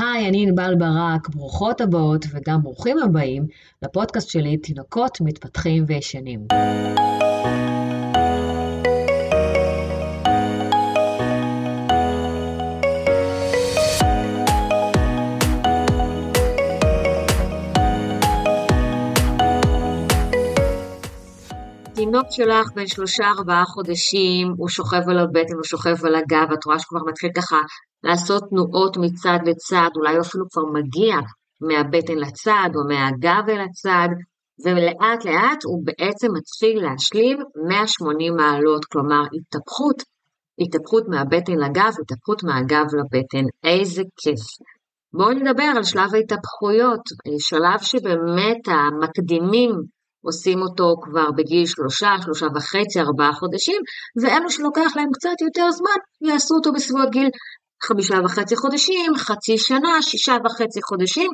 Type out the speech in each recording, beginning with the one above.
היי, אני ענבל ברק, ברוכות הבאות וגם ברוכים הבאים לפודקאסט שלי, תינוקות מתפתחים וישנים. תינוק שלך בן שלושה ארבעה חודשים, הוא שוכב על הבטן, הוא שוכב על הגב, את רואה שכבר מתחיל ככה לעשות תנועות מצד לצד, אולי אפילו כבר מגיע מהבטן לצד או מהגב אל הצד, ולאט לאט הוא בעצם מתחיל להשלים 180 מעלות, כלומר התהפכות, התהפכות מהבטן לגב, התהפכות מהגב לבטן, איזה כיף. בואו נדבר על שלב ההתהפכויות, שלב שבאמת המקדימים עושים אותו כבר בגיל שלושה, שלושה וחצי, ארבעה חודשים, ואלו שלוקח להם קצת יותר זמן, יעשו אותו בסביבות גיל חמישה וחצי חודשים, חצי שנה, שישה וחצי חודשים.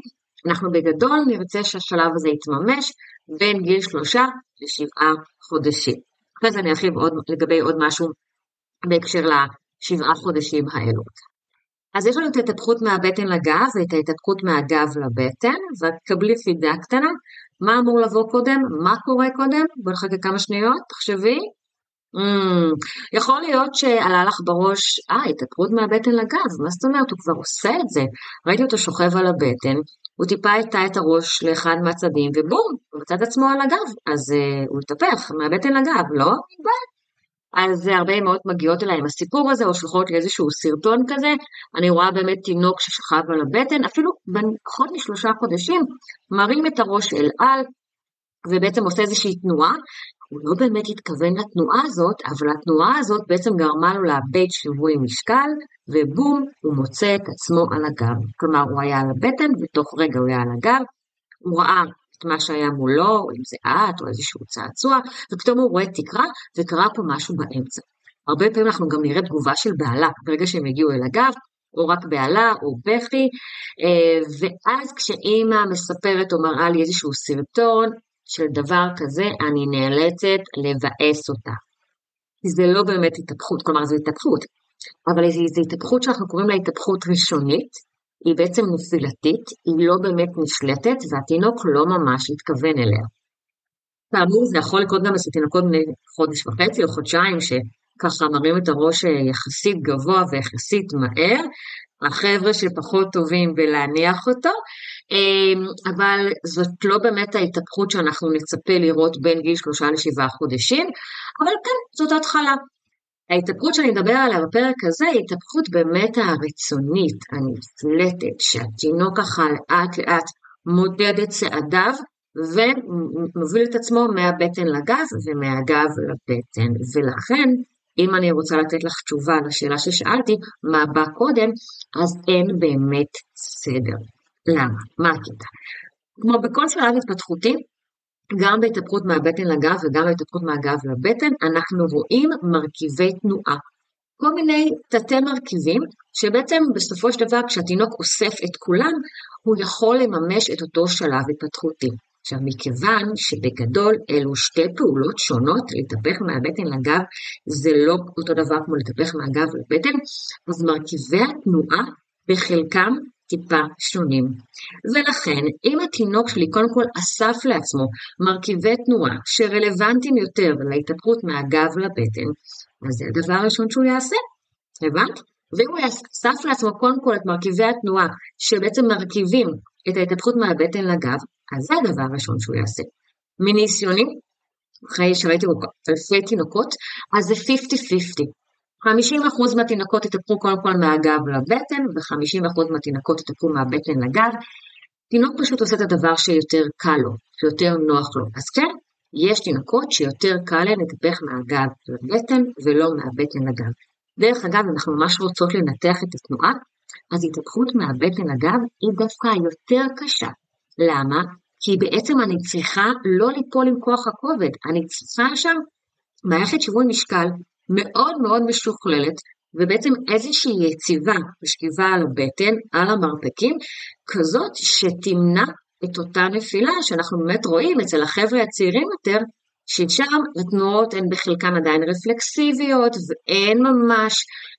אנחנו בגדול נרצה שהשלב הזה יתממש בין גיל שלושה לשבעה חודשים. אחרי זה אני ארחיב לגבי עוד משהו בהקשר לשבעה חודשים האלו. אז יש לנו את ההתהפכות מהבטן לגב ואת ההתהפכות מהגב לבטן, ותקבלי חידה קטנה, מה אמור לבוא קודם, מה קורה קודם, בואי נחכה כמה שניות, תחשבי. Mm, יכול להיות שעלה לך בראש, אה, התהפכות מהבטן לגב, מה זאת אומרת, הוא כבר עושה את זה. ראיתי אותו שוכב על הבטן, הוא טיפה הטה את הראש לאחד מהצדים, ובום, הוא מצד עצמו על הגב, אז uh, הוא התהפך מהבטן לגב, לא? אז הרבה אמהות מגיעות אליי עם הסיפור הזה, או שולחות לי איזשהו סרטון כזה, אני רואה באמת תינוק ששכב על הבטן, אפילו בין פחות משלושה חודשים, מרים את הראש אל על, ובעצם עושה איזושהי תנועה, הוא לא באמת התכוון לתנועה הזאת, אבל התנועה הזאת בעצם גרמה לו לאבד שיווי משקל, ובום, הוא מוצא את עצמו על הגב. כלומר, הוא היה על הבטן, ותוך רגע הוא היה על הגב, הוא ראה מה שהיה מולו, אם זה את או איזשהו צעצוע, ופתאום הוא רואה תקרה, וקרה פה משהו באמצע. הרבה פעמים אנחנו גם נראה תגובה של בעלה, ברגע שהם הגיעו אל הגב, או רק בעלה, או בכי, אה, ואז כשאימא מספרת או מראה לי איזשהו סרטון של דבר כזה, אני נאלצת לבאס אותה. זה לא באמת התהפכות, כלומר זו התהפכות, אבל זו התהפכות שאנחנו קוראים לה התהפכות ראשונית, היא בעצם נפילתית, היא לא באמת נשלטת, והתינוק לא ממש התכוון אליה. כאמור, זה יכול לקרות גם אצל תינוקות בני חודש וחצי או חודשיים, שככה מרים את הראש אה, יחסית גבוה ויחסית מהר, החבר'ה שפחות טובים בלהניח אותו, אמ, אבל זאת לא באמת ההתהפכות שאנחנו נצפה לראות בין גיל שלושה לשבעה חודשים, אבל כן, זאת התחלה. ההתהפכות שאני מדבר עליה בפרק הזה היא התהפכות באמת הרצונית, הנפלטת, שהתינוק ככה לאט לאט מודד את צעדיו ומוביל את עצמו מהבטן לגב ומהגב לבטן. ולכן, אם אני רוצה לתת לך תשובה לשאלה ששאלתי, מה בא קודם, אז אין באמת סדר. למה? מה הקטע? כמו בכל שלב התפתחותי, גם בהתהפכות מהבטן לגב וגם בהתהפכות מהגב לבטן, אנחנו רואים מרכיבי תנועה. כל מיני תתי מרכיבים, שבעצם בסופו של דבר כשהתינוק אוסף את כולם, הוא יכול לממש את אותו שלב התפתחותי. עכשיו, מכיוון שבגדול אלו שתי פעולות שונות, להתהפך מהבטן לגב זה לא אותו דבר כמו להתהפך מהגב לבטן, אז מרכיבי התנועה בחלקם טיפה שונים. ולכן, אם התינוק שלי קודם כל אסף לעצמו מרכיבי תנועה שרלוונטיים יותר להתהפכות מהגב לבטן, אז זה הדבר הראשון שהוא יעשה, הבנת? ואם הוא יאסף לעצמו קודם כל את מרכיבי התנועה שבעצם מרכיבים את ההתהפכות מהבטן לגב, אז זה הדבר הראשון שהוא יעשה. מניסיוני, אחרי שראיתי אלפי תינוקות, אז זה 50-50. 50% מהתינוקות יתהפכו קודם כל מהגב לבטן, ו-50% מהתינוקות יתהפכו מהבטן לגב. תינוק פשוט עושה את הדבר שיותר קל לו, שיותר נוח לו. אז כן, יש תינוקות שיותר קל להן להתהפך מהגב לבטן ולא מהבטן לגב. דרך אגב, אנחנו ממש רוצות לנתח את התנועה, אז התהפכות מהבטן לגב היא דווקא יותר קשה. למה? כי בעצם אני צריכה לא ליפול עם כוח הכובד, אני צריכה שם מערכת שיווי משקל מאוד מאוד משוכללת, ובעצם איזושהי יציבה בשכיבה על הבטן, על המרפקים, כזאת שתמנע את אותה נפילה שאנחנו באמת רואים אצל החבר'ה הצעירים יותר, ששם התנועות הן בחלקן עדיין רפלקסיביות ואין ממש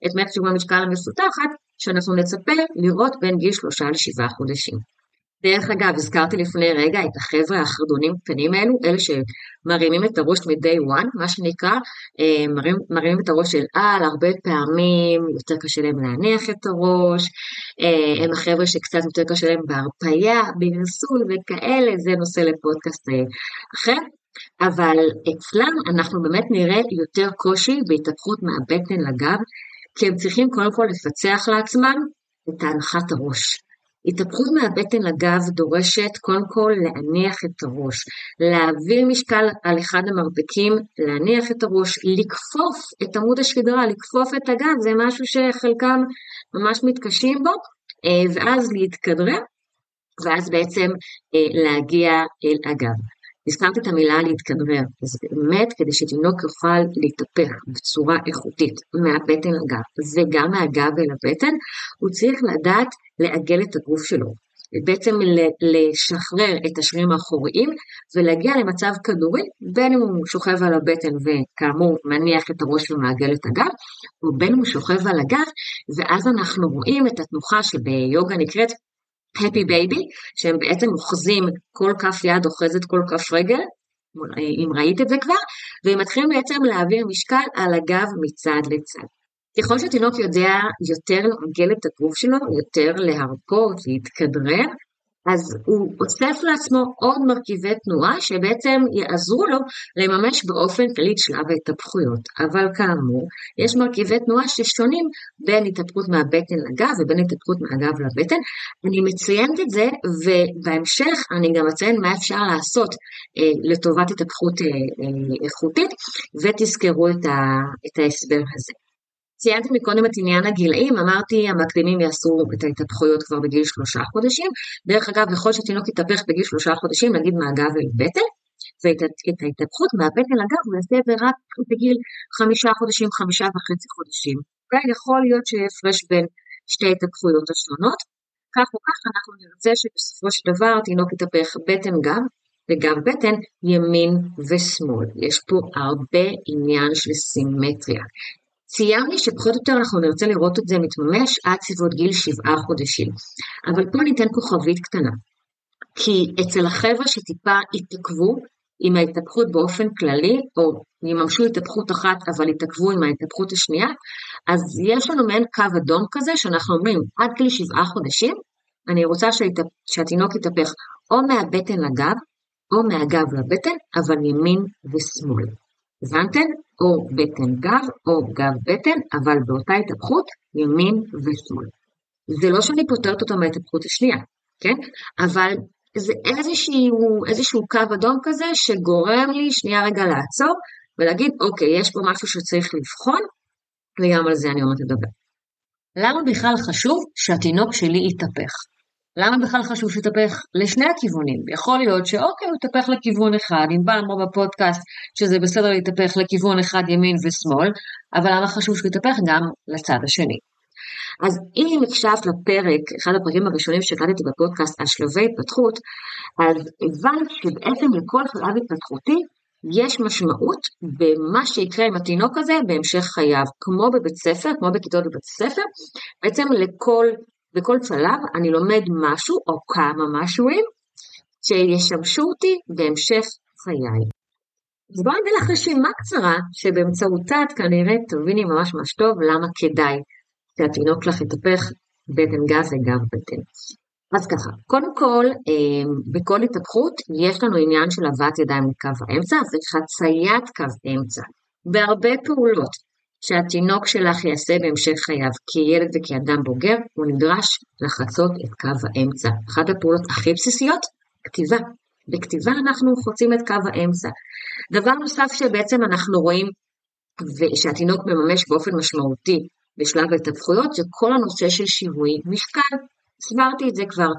את שיווי המשקל המפותחת, שאנחנו נצפה לראות בין גיל שלושה לשבעה חודשים. דרך אגב, הזכרתי לפני רגע את החבר'ה החרדונים הקטנים האלו, אלה שמרימים את הראש מ-day one, מה שנקרא, אה, מרים, מרימים את הראש של על, הרבה פעמים יותר קשה להם להניח את הראש, אה, הם החבר'ה שקצת יותר קשה להם בהרפאיה, בגרסול וכאלה, זה נושא לפודקאסט אה, אחר. אבל אצלם אנחנו באמת נראה יותר קושי בהתהפכות מהבטן לגב, כי הם צריכים קודם כל לפצח לעצמם את הנחת הראש. התהפכות מהבטן לגב דורשת קודם כל להניח את הראש, להעביר משקל על אחד המרפקים, להניח את הראש, לקפוף את עמוד השדרה, לקפוף את הגב, זה משהו שחלקם ממש מתקשים בו, אה, ואז להתכדרר, ואז בעצם אה, להגיע אל הגב. הזכרתי את המילה להתכדרר, אז באמת כדי שתינוק יוכל להתהפך בצורה איכותית מהבטן לגב וגם מהגב אל הבטן, הוא צריך לדעת לעגל את הגוף שלו, בעצם לשחרר את השרירים האחוריים ולהגיע למצב כדורי, בין אם הוא שוכב על הבטן וכאמור מניח את הראש ומעגל את הגב, או בין אם הוא שוכב על הגב, ואז אנחנו רואים את התנוחה שביוגה נקראת happy baby, שהם בעצם אוחזים כל כף יד אוחזת כל כף רגל, אם ראית את זה כבר, והם מתחילים בעצם להעביר משקל על הגב מצד לצד. ככל שתינוק יודע יותר לעגל את הגוף שלו, יותר להרפות, להתכדרר, אז הוא אוסף לעצמו עוד מרכיבי תנועה שבעצם יעזרו לו לממש באופן כללי את שלב ההתהפכויות. אבל כאמור, יש מרכיבי תנועה ששונים בין התהפכות מהבטן לגב ובין התהפכות מהגב לבטן. אני מציינת את זה, ובהמשך אני גם אציין מה אפשר לעשות אה, לטובת התהפכות אה, אה, איכותית, ותזכרו את, ה, את ההסבר הזה. ציינתי מקודם את עניין הגילאים, אמרתי המקדימים יעשו את ההתהפכויות כבר בגיל שלושה חודשים. דרך אגב, ככל שתינוק יתהפך בגיל שלושה חודשים, נגיד מהגב אל בטן, ואת ההתהפכות מהבטן לגב הוא יעשה רק בגיל חמישה חודשים, חמישה וחצי חודשים. אוקיי? יכול להיות שיהיה הפרש בין שתי ההתהפכויות השונות. כך או כך אנחנו נרצה שבסופו של דבר תינוק יתהפך בטן גב וגם בטן ימין ושמאל. יש פה הרבה עניין של סימטריה. ציינתי שפחות או יותר אנחנו נרצה לראות את זה מתממש עד סביבות גיל שבעה חודשים. אבל פה ניתן כוכבית קטנה. כי אצל החבר'ה שטיפה התעכבו עם ההתהפכות באופן כללי, או יממשו התהפכות אחת אבל התעכבו עם ההתהפכות השנייה, אז יש לנו מעין קו אדום כזה שאנחנו אומרים עד גיל שבעה חודשים, אני רוצה שהתינוק יתהפך או מהבטן לגב, או מהגב לבטן, אבל ימין ושמאל. הבנתם? או בטן גב או גב בטן, אבל באותה התהפכות ימין ושמאל. זה לא שאני פותרת אותו מההתהפכות השנייה, כן? אבל זה איזשהו, איזשהו קו אדום כזה שגורם לי שנייה רגע לעצור ולהגיד, אוקיי, יש פה משהו שצריך לבחון, וגם על זה אני עומדת לדבר. למה בכלל חשוב שהתינוק שלי יתהפך? למה בכלל חשוב שיתהפך לשני הכיוונים? יכול להיות שאוקיי, הוא יתהפך לכיוון אחד, אם בא אמרו בפודקאסט שזה בסדר להתהפך לכיוון אחד ימין ושמאל, אבל למה חשוב שהוא יתהפך גם לצד השני? אז אם הקשבת לפרק, אחד הפרקים הראשונים שהקלטתי בפודקאסט על שלבי התפתחות, אז הבנת שבעצם לכל שלב התפתחותי יש משמעות במה שיקרה עם התינוק הזה בהמשך חייו, כמו בבית ספר, כמו בכיתות בבית ספר, בעצם לכל בכל שלב אני לומד משהו או כמה משהוים שישמשו אותי בהמשך חיי. אז בואי נדע לך רשימה קצרה שבאמצעותה את כנראה תביני ממש ממש טוב למה כדאי שהתינוק לך יתהפך בטן גז וגב בטן. אז ככה, קודם כל, אמ, בכל התהפכות יש לנו עניין של הבאת ידיים לקו האמצע וחציית קו אמצע. בהרבה פעולות, שהתינוק שלך יעשה בהמשך חייו כילד וכאדם בוגר, הוא נדרש לחצות את קו האמצע. אחת הפעולות הכי בסיסיות, כתיבה. בכתיבה אנחנו חוצים את קו האמצע. דבר נוסף שבעצם אנחנו רואים ושהתינוק מממש באופן משמעותי בשלב ההתהפכויות זה כל הנושא של שיווי משקל. הסברתי את זה כבר.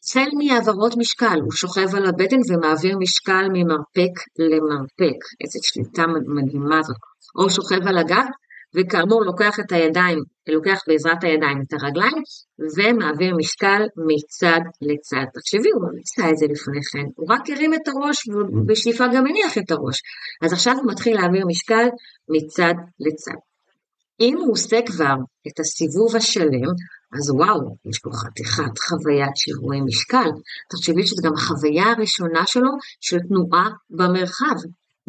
צל מהעברות משקל, הוא שוכב על הבטן ומעביר משקל ממרפק למרפק. איזו שליטה מדהימה זאת. או שוכב על הגב וכאמור לוקח את הידיים, לוקח בעזרת הידיים את הרגליים ומעביר משקל מצד לצד. תחשבי, הוא לא עשה את זה לפני כן, הוא רק הרים את הראש ובשאיפה גם הניח את הראש. אז עכשיו הוא מתחיל להעביר משקל מצד לצד. אם הוא עושה כבר את הסיבוב השלם, אז וואו, יש פה חתיכת חוויית שיווי משקל. תחשבי שזו גם החוויה הראשונה שלו של תנועה במרחב.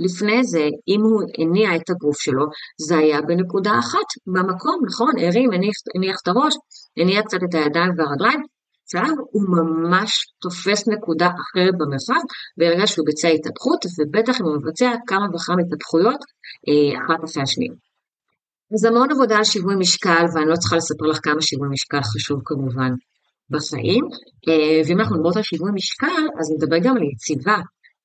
לפני זה, אם הוא הניע את הגוף שלו, זה היה בנקודה אחת, במקום, נכון? הרים, הניח, הניח את הראש, הניע קצת את הידיים והרגליים, עכשיו הוא ממש תופס נקודה אחרת במרחב, ברגע שהוא ביצע התהפכות, ובטח אם הוא מבצע כמה וכמה התהפכויות אה, אחת אחרי השנייה. אז המון עבודה על שיווי משקל, ואני לא צריכה לספר לך כמה שיווי משקל חשוב כמובן בחיים. אה, ואם אנחנו מדברות על שיווי משקל, אז נדבר גם על יציבה.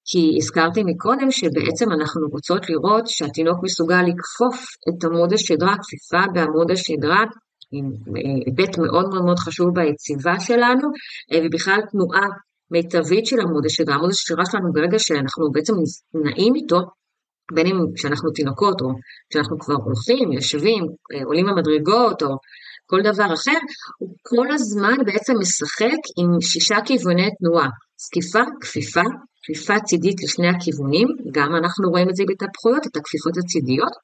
כי הזכרתי מקודם שבעצם אנחנו רוצות לראות שהתינוק מסוגל לכפוף את עמוד השדרה, כפיפה בעמוד השדרה, עם אה, היבט מאוד מאוד מאוד חשוב ביציבה שלנו, אה, ובכלל תנועה מיטבית של עמוד השדרה. עמוד השדרה שלנו ברגע שאנחנו בעצם נעים איתו, בין אם כשאנחנו תינוקות או כשאנחנו כבר הולכים, יושבים, אה, עולים במדרגות או כל דבר אחר, הוא כל הזמן בעצם משחק עם שישה כיווני תנועה, זקיפה, כפיפה, כפיפה צידית לשני הכיוונים, גם אנחנו רואים את זה בהתהפכויות, את הכפיפות הצידיות,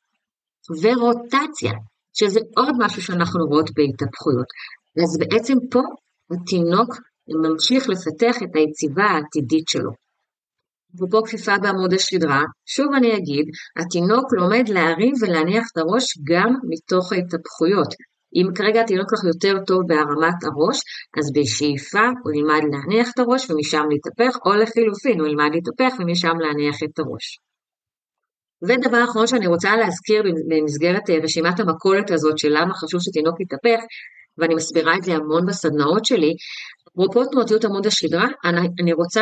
ורוטציה, שזה עוד משהו שאנחנו רואות בהתהפכויות. אז בעצם פה התינוק ממשיך לפתח את היציבה העתידית שלו. אפרופו כפיפה בעמוד השדרה, שוב אני אגיד, התינוק לומד להרים ולהניח את הראש גם מתוך ההתהפכויות. אם כרגע התינוק לך יותר טוב בהרמת הראש, אז בשאיפה הוא ילמד להניח את הראש ומשם להתהפך, או לחילופין, הוא ילמד להתהפך ומשם להניח את הראש. ודבר אחרון שאני רוצה להזכיר במסגרת אה, רשימת המכולת הזאת של למה חשוב שתינוק יתהפך, ואני מסבירה את זה המון בסדנאות שלי, אפרופו תנועתיות עמוד השדרה, אני, אני רוצה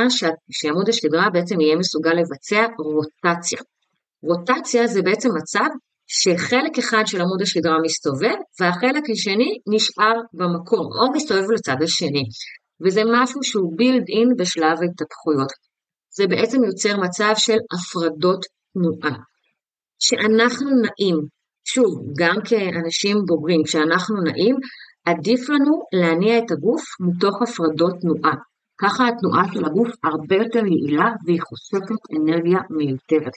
שעמוד השדרה בעצם יהיה מסוגל לבצע רוטציה. רוטציה זה בעצם מצב שחלק אחד של עמוד השדרה מסתובב, והחלק השני נשאר במקום, או מסתובב לצד השני. וזה משהו שהוא בילד אין בשלב ההתהפכויות. זה בעצם יוצר מצב של הפרדות תנועה. כשאנחנו נעים, שוב, גם כאנשים בוגרים, כשאנחנו נעים, עדיף לנו להניע את הגוף מתוך הפרדות תנועה. ככה התנועה של הגוף הרבה יותר יעילה והיא חוסכת אנרגיה מיותרת.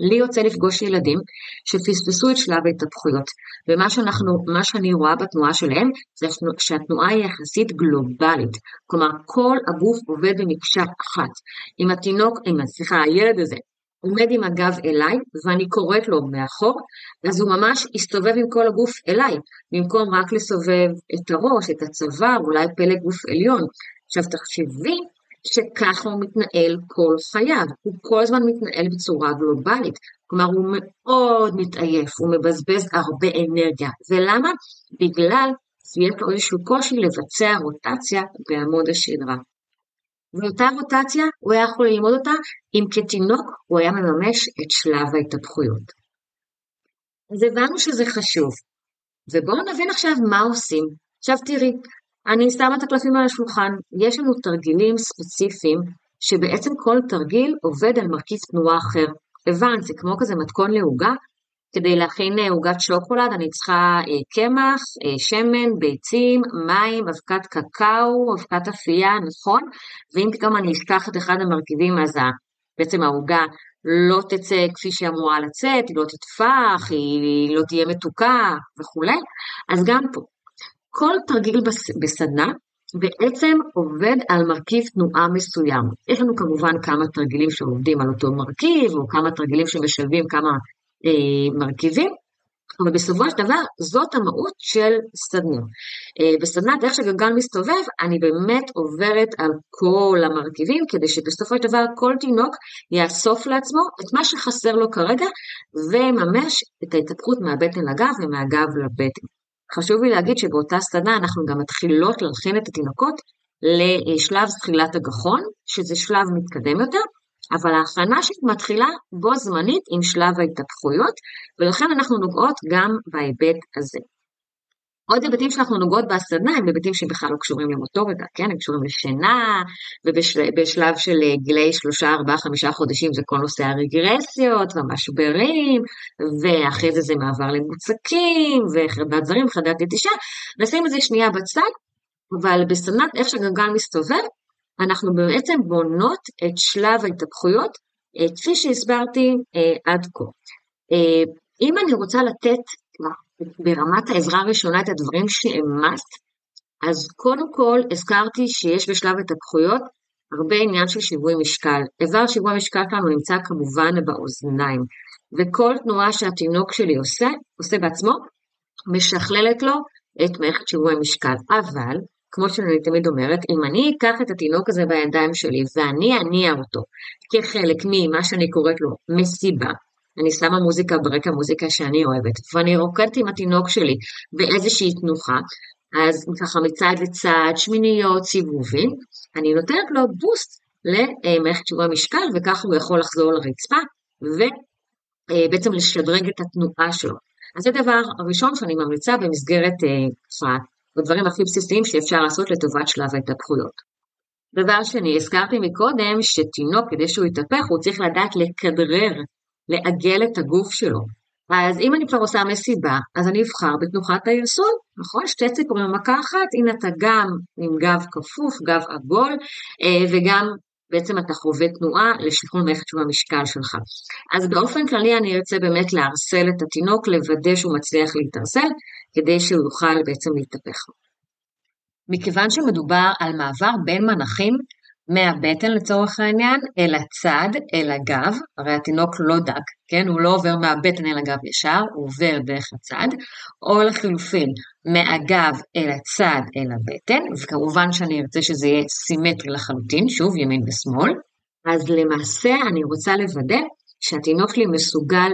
לי יוצא לפגוש ילדים שפספסו את שלב ההתהפכויות, ומה שאנחנו, שאני רואה בתנועה שלהם זה שהתנועה היא יחסית גלובלית, כלומר כל הגוף עובד במקשה אחת. אם התינוק, אם, סליחה, הילד הזה עומד עם הגב אליי ואני קוראת לו מאחור, אז הוא ממש הסתובב עם כל הגוף אליי, במקום רק לסובב את הראש, את הצוואר, אולי פלג גוף עליון. עכשיו תחשבי שככה הוא מתנהל כל חייו, הוא כל הזמן מתנהל בצורה גלובלית, כלומר הוא מאוד מתעייף, הוא מבזבז הרבה אנרגיה, ולמה? בגלל שיש לו איזשהו קושי לבצע רוטציה בעמוד השדרה. ואותה רוטציה, הוא היה יכול ללמוד אותה אם כתינוק הוא היה מממש את שלב ההתהפכויות. אז הבנו שזה חשוב, ובואו נבין עכשיו מה עושים. עכשיו תראי, אני שמה את הקלפים על השולחן, יש לנו תרגילים ספציפיים, שבעצם כל תרגיל עובד על מרכיב תנועה אחר. הבנת, זה כמו כזה מתכון לעוגה, כדי להכין אה, עוגת שוקולד אני צריכה אה, קמח, אה, שמן, ביצים, מים, אבקת קקאו, אבקת אפייה, נכון? ואם פתאום אני אשכח את אחד המרכיבים אז בעצם העוגה לא תצא כפי שהיא אמורה לצאת, היא לא תטפח, היא לא תהיה מתוקה וכולי, אז גם פה. כל תרגיל בסדנה בעצם עובד על מרכיב תנועה מסוים. יש לנו כמובן כמה תרגילים שעובדים על אותו מרכיב, או כמה תרגילים שמשלבים כמה אה, מרכיבים, אבל בסופו של דבר זאת המהות של סדנה. אה, בסדנת איך שגלגל מסתובב, אני באמת עוברת על כל המרכיבים, כדי שבסופו של דבר כל תינוק יאסוף לעצמו את מה שחסר לו כרגע, ויממש את ההתהפכות מהבטן לגב ומהגב לבטן. חשוב לי להגיד שבאותה סדנה אנחנו גם מתחילות להכין את התינוקות לשלב זחילת הגחון, שזה שלב מתקדם יותר, אבל ההכנה מתחילה בו זמנית עם שלב ההתהפכויות, ולכן אנחנו נוגעות גם בהיבט הזה. עוד היבטים שאנחנו נוגעות בסדנה הם היבטים שבכלל לא קשורים למוטוריקה, כן? הם קשורים לשינה, ובשלב של אה, גילאי שלושה, ארבעה, חמישה חודשים זה כל נושא הרגרסיות והמשברים, ואחרי זה זה מעבר למוצקים, וחרדת זרים, וחרדת נטישה. נשים את זה שנייה בצד, אבל בסדנת איך שהגלגל מסתובב, אנחנו בעצם בונות את שלב ההתהפכויות, אה, כפי שהסברתי אה, עד כה. אם אני רוצה לתת ברמת העזרה הראשונה את הדברים שהם אז קודם כל הזכרתי שיש בשלב התפתחויות הרבה עניין של שיווי משקל. איבר שיווי המשקל שלנו נמצא כמובן באוזניים, וכל תנועה שהתינוק שלי עושה, עושה בעצמו, משכללת לו את מערכת שיווי המשקל. אבל, כמו שאני תמיד אומרת, אם אני אקח את התינוק הזה בידיים שלי ואני אניע אותו כחלק ממה שאני קוראת לו מסיבה, אני שמה מוזיקה ברקע, מוזיקה שאני אוהבת, ואני רוקדת עם התינוק שלי באיזושהי תנוחה, אז ככה מצד לצד, שמיניות, סיבובים, אני נותנת לו בוסט למערכת שיווי המשקל, וככה הוא יכול לחזור לרצפה, ובעצם לשדרג את התנועה שלו. אז זה דבר הראשון שאני ממליצה במסגרת אה, בדברים הכי בסיסיים שאפשר לעשות לטובת שלב ההתהפכויות. דבר שני, הזכרתי מקודם שתינוק, כדי שהוא יתהפך, הוא צריך לדעת לכדרר, לעגל את הגוף שלו. אז אם אני כבר עושה מסיבה, אז אני אבחר בתנוחת היסוד, נכון? שתי ציפורים במכה אחת, הנה אתה גם עם גב כפוף, גב עגול, אה, וגם בעצם אתה חווה תנועה לשחרור מערכת שהוא המשקל שלך. אז באופן כללי אני ארצה באמת לערסל את התינוק, לוודא שהוא מצליח להתערסל, כדי שהוא יוכל בעצם להתהפך. מכיוון שמדובר על מעבר בין מנחים, מהבטן לצורך העניין, אל הצד, אל הגב, הרי התינוק לא דק, כן? הוא לא עובר מהבטן אל הגב ישר, הוא עובר דרך הצד, או לחילופין, מהגב אל הצד, אל הבטן, וכמובן שאני ארצה שזה יהיה סימטרי לחלוטין, שוב, ימין ושמאל. אז למעשה אני רוצה לוודא שהתינוק שלי מסוגל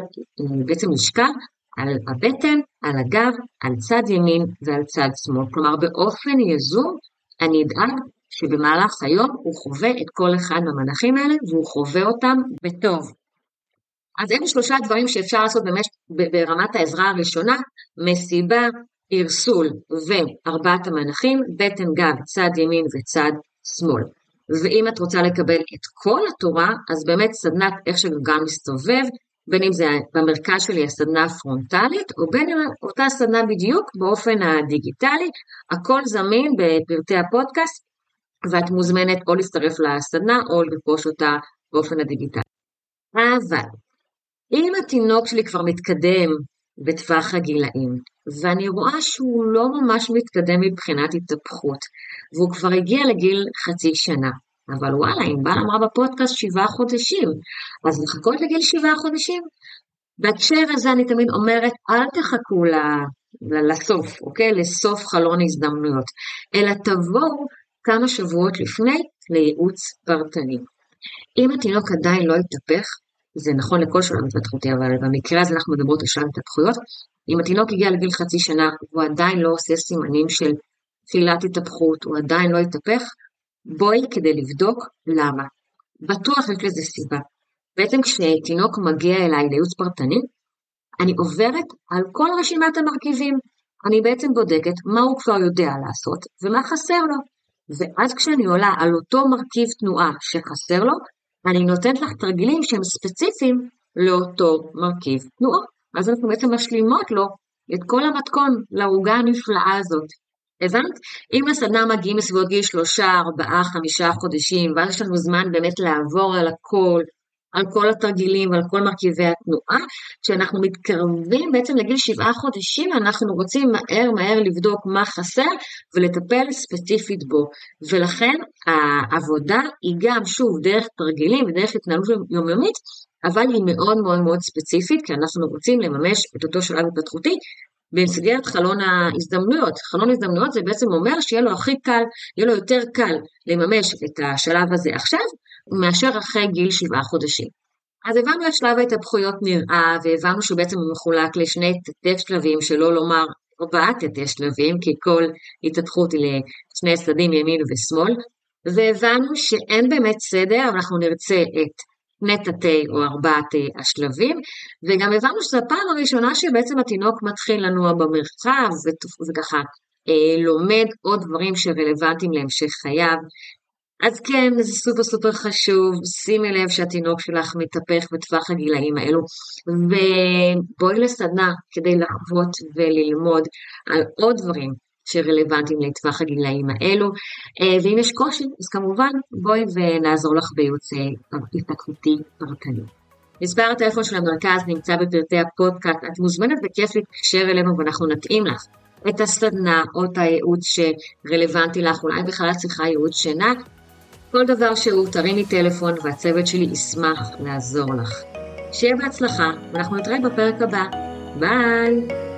בעצם לשכב על הבטן, על הגב, על צד ימין ועל צד שמאל. כלומר, באופן יזום אני אדאג שבמהלך היום הוא חווה את כל אחד מהמנחים האלה והוא חווה אותם בטוב. אז אלו שלושה דברים שאפשר לעשות באמת ברמת העזרה הראשונה, מסיבה, ערסול וארבעת המנחים, בטן גב, צד ימין וצד שמאל. ואם את רוצה לקבל את כל התורה, אז באמת סדנת איך שגלגל מסתובב, בין אם זה במרכז שלי הסדנה הפרונטלית, או בין אם אותה סדנה בדיוק באופן הדיגיטלי, הכל זמין בפרטי הפודקאסט, ואת מוזמנת או להצטרף לסדנה או לרכוש אותה באופן הדיגיטלי. אבל אם התינוק שלי כבר מתקדם בטווח הגילאים, ואני רואה שהוא לא ממש מתקדם מבחינת התהפכות, והוא כבר הגיע לגיל חצי שנה, אבל וואלה, ענבל אמרה בפודקאסט שבעה חודשים, אז לחכות לגיל שבעה חודשים? בהקשר הזה אני תמיד אומרת, אל תחכו לסוף, אוקיי? לסוף חלון הזדמנויות, אלא תבואו כמה שבועות לפני לייעוץ פרטני. אם התינוק עדיין לא התהפך, זה נכון לכל שלב התפתחותי, אבל במקרה הזה אנחנו מדברות על שלב התהפכויות, אם התינוק הגיע לגיל חצי שנה והוא עדיין לא עושה סימנים של תחילת התהפכות, הוא עדיין לא התהפך, בואי כדי לבדוק למה. בטוח יש לזה סיבה. בעצם כשתינוק מגיע אליי לייעוץ פרטני, אני עוברת על כל רשימת המרכיבים. אני בעצם בודקת מה הוא כבר יודע לעשות ומה חסר לו. ואז כשאני עולה על אותו מרכיב תנועה שחסר לו, אני נותנת לך תרגילים שהם ספציפיים לאותו מרכיב תנועה. אז אנחנו בעצם משלימות לו את כל המתכון לעוגה הנפלאה הזאת. הבנת? אם לסדנה מגיעים בסביבות גיל שלושה, ארבעה, חמישה חודשים, ואז יש לנו זמן באמת לעבור על הכל, על כל התרגילים ועל כל מרכיבי התנועה. כשאנחנו מתקרבים בעצם לגיל שבעה חודשים, אנחנו רוצים מהר מהר לבדוק מה חסר ולטפל ספציפית בו. ולכן העבודה היא גם, שוב, דרך תרגילים ודרך התנהלות יומיומית, אבל היא מאוד מאוד מאוד ספציפית, כי אנחנו רוצים לממש את אותו שלב התפתחותי במסגרת חלון ההזדמנויות. חלון ההזדמנויות זה בעצם אומר שיהיה לו הכי קל, יהיה לו יותר קל לממש את השלב הזה עכשיו, מאשר אחרי גיל שבעה חודשים. אז הבנו איך שלב ההתהפכויות נראה, והבנו שהוא בעצם מחולק לשני תתי שלבים, שלא לומר ארבעה תתי שלבים, כי כל התהפכות היא לשני צדדים ימין ושמאל, והבנו שאין באמת סדר, אבל אנחנו נרצה את שני תתי או ארבעת השלבים, וגם הבנו שזו הפעם הראשונה שבעצם התינוק מתחיל לנוע במרחב, וככה אה, לומד עוד דברים שרלוונטיים להמשך חייו, אז כן, זה סופר סופר חשוב, שימי לב שהתינוק שלך מתהפך בטווח הגילאים האלו, ובואי לסדנה כדי לחוות וללמוד על עוד דברים שרלוונטיים לטווח הגילאים האלו, אה, ואם יש קושי, אז כמובן בואי ונעזור לך בייעוץ התפתחותי פרטני. מספר הטלפון של המרכז נמצא בפרטי הפודקאסט, את מוזמנת בכיף להתקשר אלינו ואנחנו נתאים לך את הסדנה או את הייעוץ שרלוונטי לך, אולי בכלל את צריכה ייעוץ שינה, כל דבר שהוא תרימי טלפון והצוות שלי ישמח לעזור לך. שיהיה בהצלחה, ואנחנו נתראה בפרק הבא. ביי!